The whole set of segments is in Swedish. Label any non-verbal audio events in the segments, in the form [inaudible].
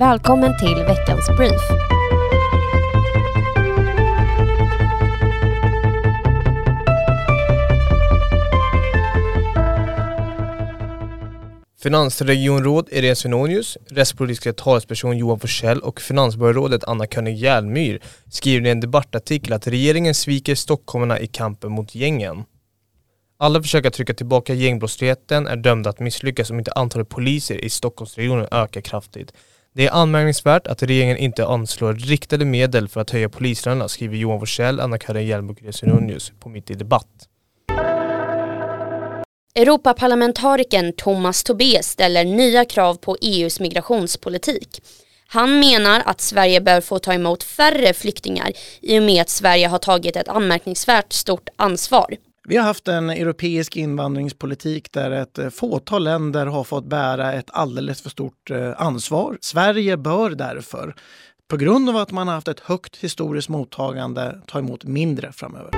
Välkommen till veckans brief. Finansregionråd Irene Svenonius, rättspolitiska talesperson Johan Forsell och finansborgarrådet Anna König Järlmyr skriver i en debattartikel att regeringen sviker stockholmarna i kampen mot gängen. Alla försök att trycka tillbaka gängbrottsligheten är dömda att misslyckas om inte antalet poliser i Stockholmsregionen ökar kraftigt. Det är anmärkningsvärt att regeringen inte anslår riktade medel för att höja polislönerna, skriver Johan Forsell, Anna-Karin Hjelm och Resunius på Mitt i Debatt. Europaparlamentarikern Thomas Tobé ställer nya krav på EUs migrationspolitik. Han menar att Sverige bör få ta emot färre flyktingar i och med att Sverige har tagit ett anmärkningsvärt stort ansvar. Vi har haft en europeisk invandringspolitik där ett eh, fåtal länder har fått bära ett alldeles för stort eh, ansvar. Sverige bör därför, på grund av att man har haft ett högt historiskt mottagande, ta emot mindre framöver.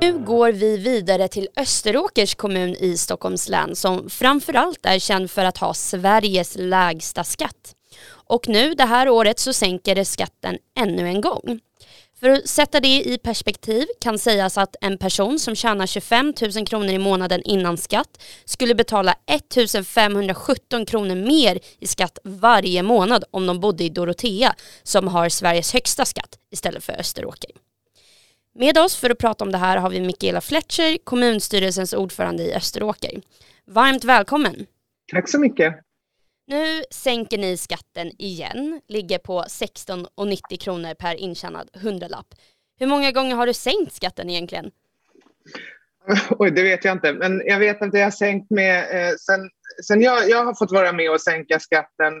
Nu går vi vidare till Österåkers kommun i Stockholms län som framförallt är känd för att ha Sveriges lägsta skatt. Och nu det här året så sänker det skatten ännu en gång. För att sätta det i perspektiv kan sägas att en person som tjänar 25 000 kronor i månaden innan skatt skulle betala 1 517 kronor mer i skatt varje månad om de bodde i Dorotea som har Sveriges högsta skatt istället för Österåker. Med oss för att prata om det här har vi Mikaela Fletcher, kommunstyrelsens ordförande i Österåker. Varmt välkommen! Tack så mycket! Nu sänker ni skatten igen, ligger på 16,90 kronor per intjänad hundralapp. Hur många gånger har du sänkt skatten egentligen? [laughs] Oj, det vet jag inte, men jag vet att jag har sänkt med... Eh, sen, sen jag, jag har fått vara med och sänka skatten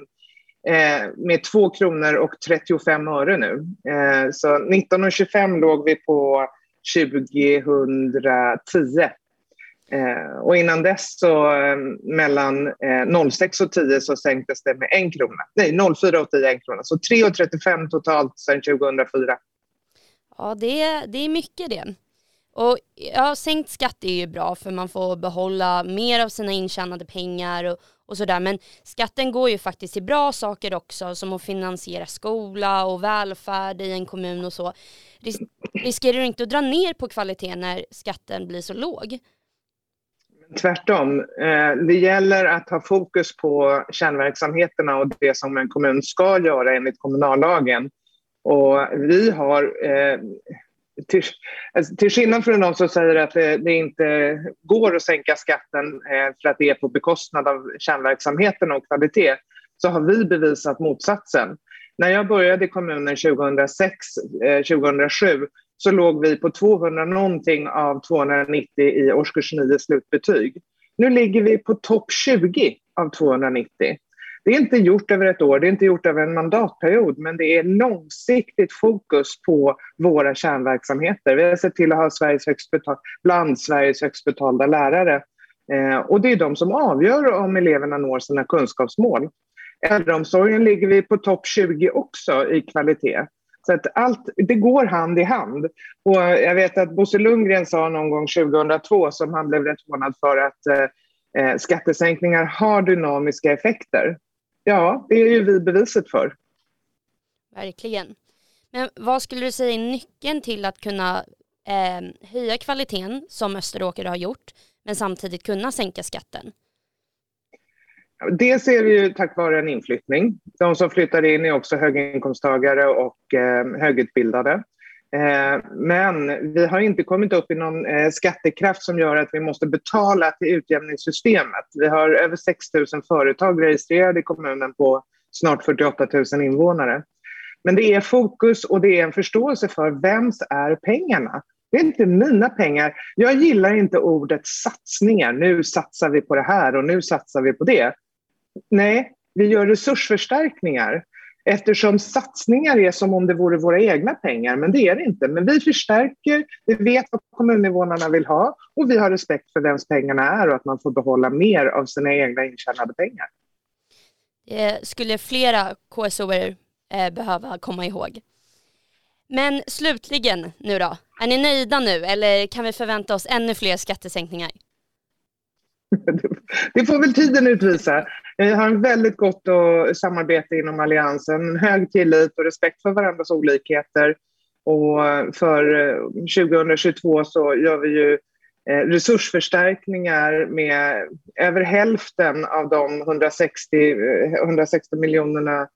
eh, med 2 kronor och 35 öre nu. Eh, så 1925 låg vi på 2010. Eh, och innan dess så eh, mellan eh, 06 och 10 så sänktes det med en krona. Nej, 04 och 10 en krona. Så 3,35 totalt sedan 2004. Ja, det är, det är mycket det. Och ja, sänkt skatt är ju bra för man får behålla mer av sina intjänade pengar och, och sådär. Men skatten går ju faktiskt till bra saker också som att finansiera skola och välfärd i en kommun och så. Ris riskerar du inte att dra ner på kvaliteten när skatten blir så låg? Tvärtom. Eh, det gäller att ha fokus på kärnverksamheterna och det som en kommun ska göra enligt kommunallagen. Och vi har, eh, till, alltså, till skillnad från de som säger att det, det inte går att sänka skatten eh, för att det är på bekostnad av kärnverksamheten och kvalitet, så har vi bevisat motsatsen. När jag började i kommunen 2006, 2007 så låg vi på 200 någonting av 290 i årskurs 9 slutbetyg. Nu ligger vi på topp 20 av 290. Det är inte gjort över ett år, det är inte gjort över en mandatperiod, men det är långsiktigt fokus på våra kärnverksamheter. Vi har sett till att ha Sveriges högst betal- bland Sveriges högst betalda lärare. Eh, och det är de som avgör om eleverna når sina kunskapsmål. Äldreomsorgen ligger vi på topp 20 också i kvalitet. Så att allt, det går hand i hand. Och jag vet att Bosse Lundgren sa någon gång 2002, som han blev rätt förvånad för, att eh, eh, skattesänkningar har dynamiska effekter. Ja, det är ju vi beviset för. Verkligen. Men vad skulle du säga är nyckeln till att kunna eh, höja kvaliteten som Österåker har gjort, men samtidigt kunna sänka skatten? Det ser vi ju tack vare en inflyttning. De som flyttar in är också höginkomsttagare och eh, högutbildade. Eh, men vi har inte kommit upp i någon eh, skattekraft som gör att vi måste betala till utjämningssystemet. Vi har över 6 000 företag registrerade i kommunen på snart 48 000 invånare. Men det är fokus och det är en förståelse för vems är pengarna? Det är inte mina pengar. Jag gillar inte ordet satsningar. Nu satsar vi på det här och nu satsar vi på det. Nej, vi gör resursförstärkningar eftersom satsningar är som om det vore våra egna pengar, men det är det inte. Men vi förstärker, vi vet vad kommuninvånarna vill ha och vi har respekt för vems pengarna är och att man får behålla mer av sina egna intjänade pengar. Det skulle flera kso eh, behöva komma ihåg. Men slutligen nu då, är ni nöjda nu eller kan vi förvänta oss ännu fler skattesänkningar? Det får väl tiden utvisa. Eh, vi har en väldigt gott och samarbete inom Alliansen, hög tillit och respekt för varandras olikheter. Och för eh, 2022 så gör vi ju eh, resursförstärkningar med över hälften av de 160, 160 miljonerna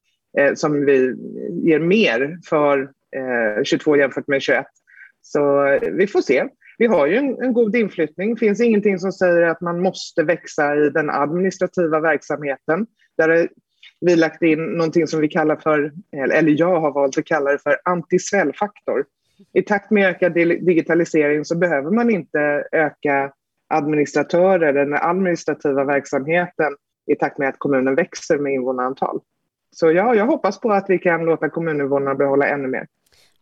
som vi ger mer för 22 jämfört med 21. Så vi får se. Vi har ju en, en god inflyttning. Det finns ingenting som säger att man måste växa i den administrativa verksamheten. Där har vi lagt in någonting som vi kallar för, eller jag har valt att kalla det för antisvällfaktor. I takt med ökad digitalisering så behöver man inte öka administratörer, den administrativa verksamheten i takt med att kommunen växer med invånarantal. Så ja, jag hoppas på att vi kan låta kommuninvånarna behålla ännu mer.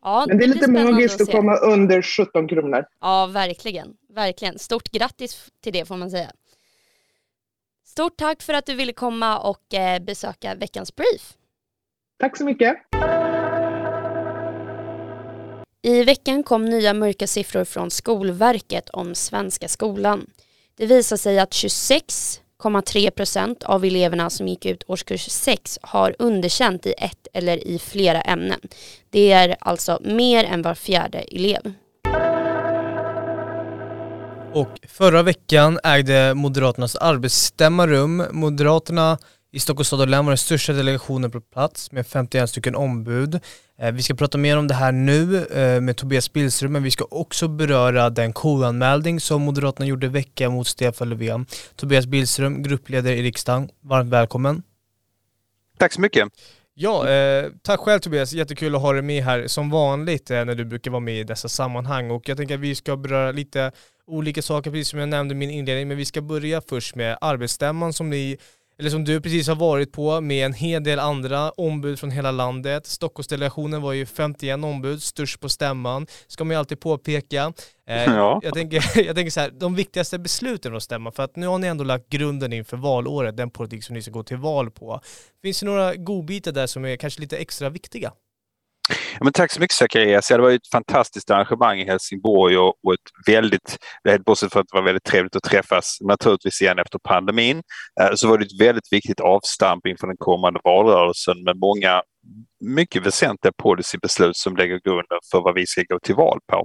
Ja, Men det är lite magiskt att, att komma under 17 kronor. Ja, verkligen. Verkligen. Stort grattis till det får man säga. Stort tack för att du ville komma och eh, besöka veckans brief. Tack så mycket. I veckan kom nya mörka siffror från Skolverket om svenska skolan. Det visar sig att 26 1,3 procent av eleverna som gick ut årskurs 6 har underkänt i ett eller i flera ämnen. Det är alltså mer än var fjärde elev. Och förra veckan ägde Moderaternas arbetsstämma rum. Moderaterna i Stockholms stad och län var den största delegationen på plats med 51 stycken ombud. Eh, vi ska prata mer om det här nu eh, med Tobias Billström, men vi ska också beröra den KU-anmälning som Moderaterna gjorde vecka mot Stefan Löfven. Tobias Billström, gruppledare i riksdagen, varmt välkommen. Tack så mycket. Ja, eh, tack själv Tobias, jättekul att ha dig med här som vanligt eh, när du brukar vara med i dessa sammanhang och jag tänker att vi ska beröra lite olika saker precis som jag nämnde i min inledning men vi ska börja först med arbetsstämman som ni eller som du precis har varit på med en hel del andra ombud från hela landet. Stockholmsdelegationen var ju 51 ombud, störst på stämman, ska man ju alltid påpeka. Eh, [laughs] ja. jag, tänker, [laughs] jag tänker så här, de viktigaste besluten från stämman, för att nu har ni ändå lagt grunden inför valåret, den politik som ni ska gå till val på. Finns det några godbitar där som är kanske lite extra viktiga? Ja, men tack så mycket Zacharias. Ja, det var ett fantastiskt arrangemang i Helsingborg och, och ett väldigt, bortsett från att det var väldigt trevligt att träffas naturligtvis igen efter pandemin, eh, så var det ett väldigt viktigt avstamp inför den kommande valrörelsen med många mycket väsentliga policybeslut som lägger grunden för vad vi ska gå till val på.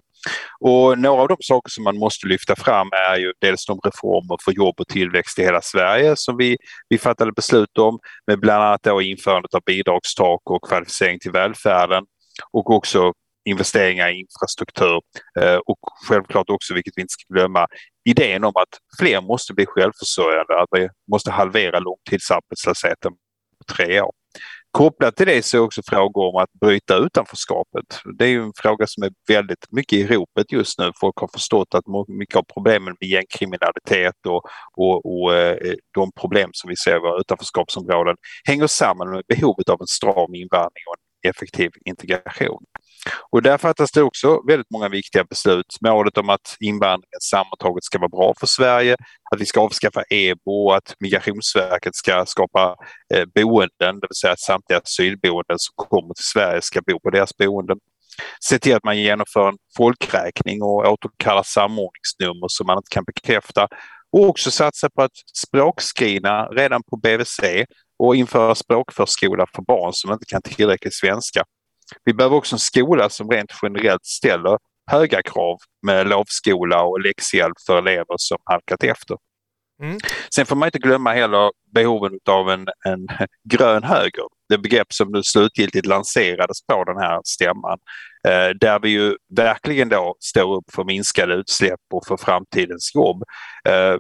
Och några av de saker som man måste lyfta fram är ju dels de reformer för jobb och tillväxt i hela Sverige som vi, vi fattade beslut om med bland annat då införandet av bidragstak och kvalificering till välfärden och också investeringar i infrastruktur eh, och självklart också, vilket vi inte ska glömma, idén om att fler måste bli självförsörjande, att vi måste halvera långtidsarbetslösheten på tre år. Kopplat till det så är också frågor om att bryta utanförskapet. Det är ju en fråga som är väldigt mycket i ropet just nu. Folk har förstått att mycket av problemen med gängkriminalitet och, och, och eh, de problem som vi ser i våra utanförskapsområden hänger samman med behovet av en stram invandring och en effektiv integration. Och där fattas det också väldigt många viktiga beslut. Målet om att invandringen sammantaget ska vara bra för Sverige, att vi ska avskaffa EBO, att Migrationsverket ska skapa eh, boenden, det vill säga att samtliga asylboenden som kommer till Sverige ska bo på deras boenden. Se till att man genomför en folkräkning och återkallar samordningsnummer som man inte kan bekräfta och också satsa på att språkscreena redan på BVC och införa språkförskola för barn som inte kan tillräckligt svenska. Vi behöver också en skola som rent generellt ställer höga krav med lovskola och läxhjälp för elever som halkat efter. Mm. Sen får man inte glömma heller behoven av en, en grön höger, det begrepp som nu slutgiltigt lanserades på den här stämman. Eh, där vi ju verkligen då står upp för minskade utsläpp och för framtidens jobb. Eh,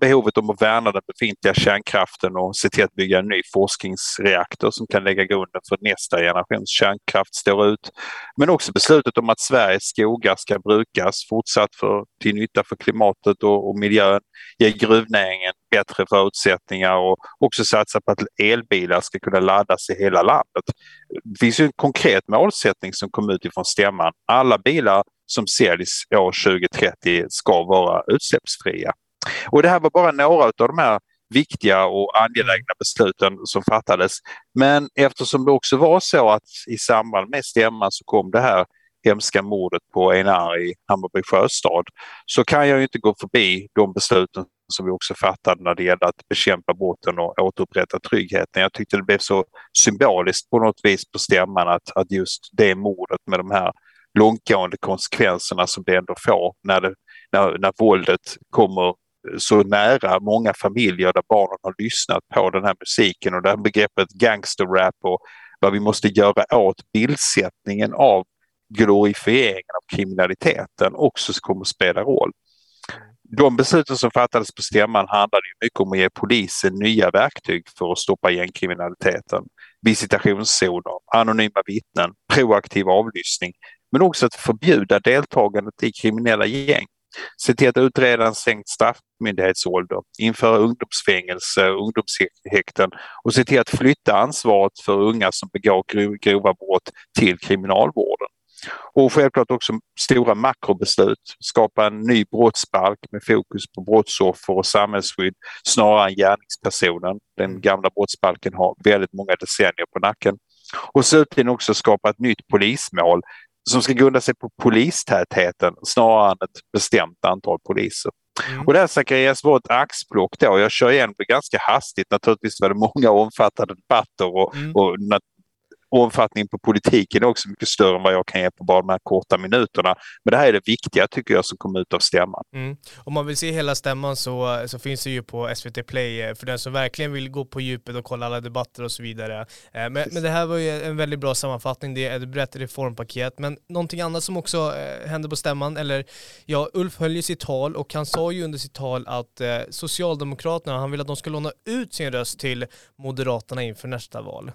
behovet om att värna den befintliga kärnkraften och se till att bygga en ny forskningsreaktor som kan lägga grunden för nästa generations kärnkraft står ut. Men också beslutet om att Sveriges skogar ska brukas fortsatt för, till nytta för klimatet och, och miljön, ge gruvnäringen bättre förutsättningar och också satsa på att elbilar ska kunna laddas i hela landet. Det finns ju en konkret målsättning som kom ut ifrån stämman. Alla bilar som säljs år 2030 ska vara utsläppsfria. Och det här var bara några av de här viktiga och angelägna besluten som fattades. Men eftersom det också var så att i samband med stämman så kom det här hemska mordet på Einar i Hammarby sjöstad så kan jag inte gå förbi de besluten som vi också fattade när det gällde att bekämpa brotten och återupprätta tryggheten. Jag tyckte det blev så symboliskt på något vis på stämman att, att just det mordet med de här långtgående konsekvenserna som det ändå får när, det, när, när våldet kommer så nära många familjer där barnen har lyssnat på den här musiken och det här begreppet gangsterrap och vad vi måste göra åt bildsättningen av glorifieringen av kriminaliteten också kommer att spela roll. De besluten som fattades på stämman handlade mycket om att ge polisen nya verktyg för att stoppa gängkriminaliteten. Visitationszoner, anonyma vittnen, proaktiv avlyssning men också att förbjuda deltagandet i kriminella gäng. Se till att utreda en sänkt straff straffmyndighetsålder, införa ungdomsfängelse ungdomshäkten och se till att flytta ansvaret för unga som begår grova brott till kriminalvården. Och självklart också stora makrobeslut, skapa en ny brottsbalk med fokus på brottsoffer och samhällsskydd snarare än gärningspersonen. Den mm. gamla brottsbalken har väldigt många decennier på nacken. Och slutligen också skapa ett nytt polismål som ska grunda sig på polistätheten snarare än ett bestämt antal poliser. Mm. Och det här Zacharias var ett axplock då. Jag kör igen ganska hastigt. Naturligtvis var det många omfattande debatter och, mm. och omfattningen på politiken är också mycket större än vad jag kan ge på bara de här korta minuterna. Men det här är det viktiga tycker jag som kom ut av stämman. Mm. Om man vill se hela stämman så, så finns det ju på SVT Play eh, för den som verkligen vill gå på djupet och kolla alla debatter och så vidare. Eh, men, men det här var ju en väldigt bra sammanfattning, det är ett brett reformpaket. Men någonting annat som också eh, hände på stämman, eller ja, Ulf höll ju sitt tal och han sa ju under sitt tal att Socialdemokraterna, han vill att de ska låna ut sin röst till Moderaterna inför nästa val.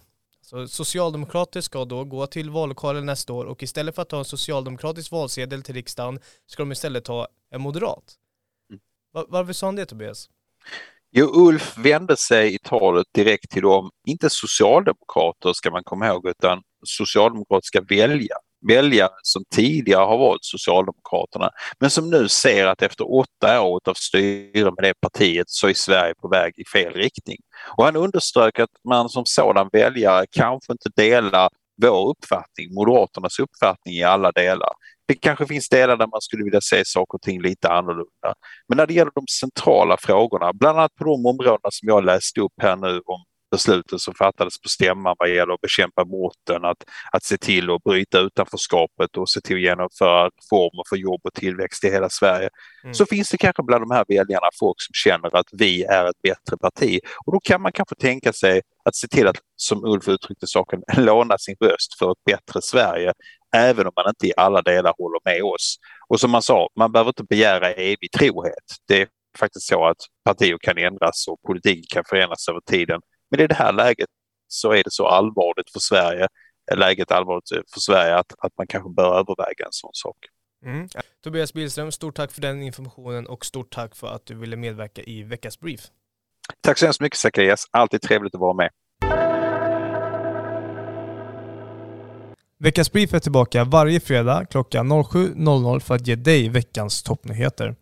Så socialdemokrater ska då gå till vallokalen nästa år och istället för att ta en socialdemokratisk valsedel till riksdagen ska de istället ta en moderat. Mm. Var, varför sa han det Tobias? Jo, Ulf vände sig i talet direkt till dem, inte socialdemokrater ska man komma ihåg, utan socialdemokratiska väljare väljare som tidigare har valt Socialdemokraterna men som nu ser att efter åtta år av styre med det partiet så är Sverige på väg i fel riktning. Och han underströk att man som sådan väljare kanske inte delar vår uppfattning, Moderaternas uppfattning i alla delar. Det kanske finns delar där man skulle vilja se saker och ting lite annorlunda. Men när det gäller de centrala frågorna, bland annat på de områdena som jag läste upp här nu om besluten som fattades på stämman vad gäller att bekämpa brotten, att, att se till att bryta utanförskapet och se till att genomföra reformer för jobb och tillväxt i hela Sverige. Mm. Så finns det kanske bland de här väljarna folk som känner att vi är ett bättre parti och då kan man kanske tänka sig att se till att, som Ulf uttryckte saken, [laughs] låna sin röst för ett bättre Sverige även om man inte i alla delar håller med oss. Och som man sa, man behöver inte begära evig trohet. Det är faktiskt så att partier kan ändras och politiken kan förändras över tiden. Men i det här läget så är det så allvarligt för Sverige, läget allvarligt för Sverige att, att man kanske bör överväga en sån sak. Mm. Tobias Billström, stort tack för den informationen och stort tack för att du ville medverka i veckans brief. Tack så hemskt mycket Zacharias, alltid trevligt att vara med. Veckans brief är tillbaka varje fredag klockan 07.00 för att ge dig veckans toppnyheter.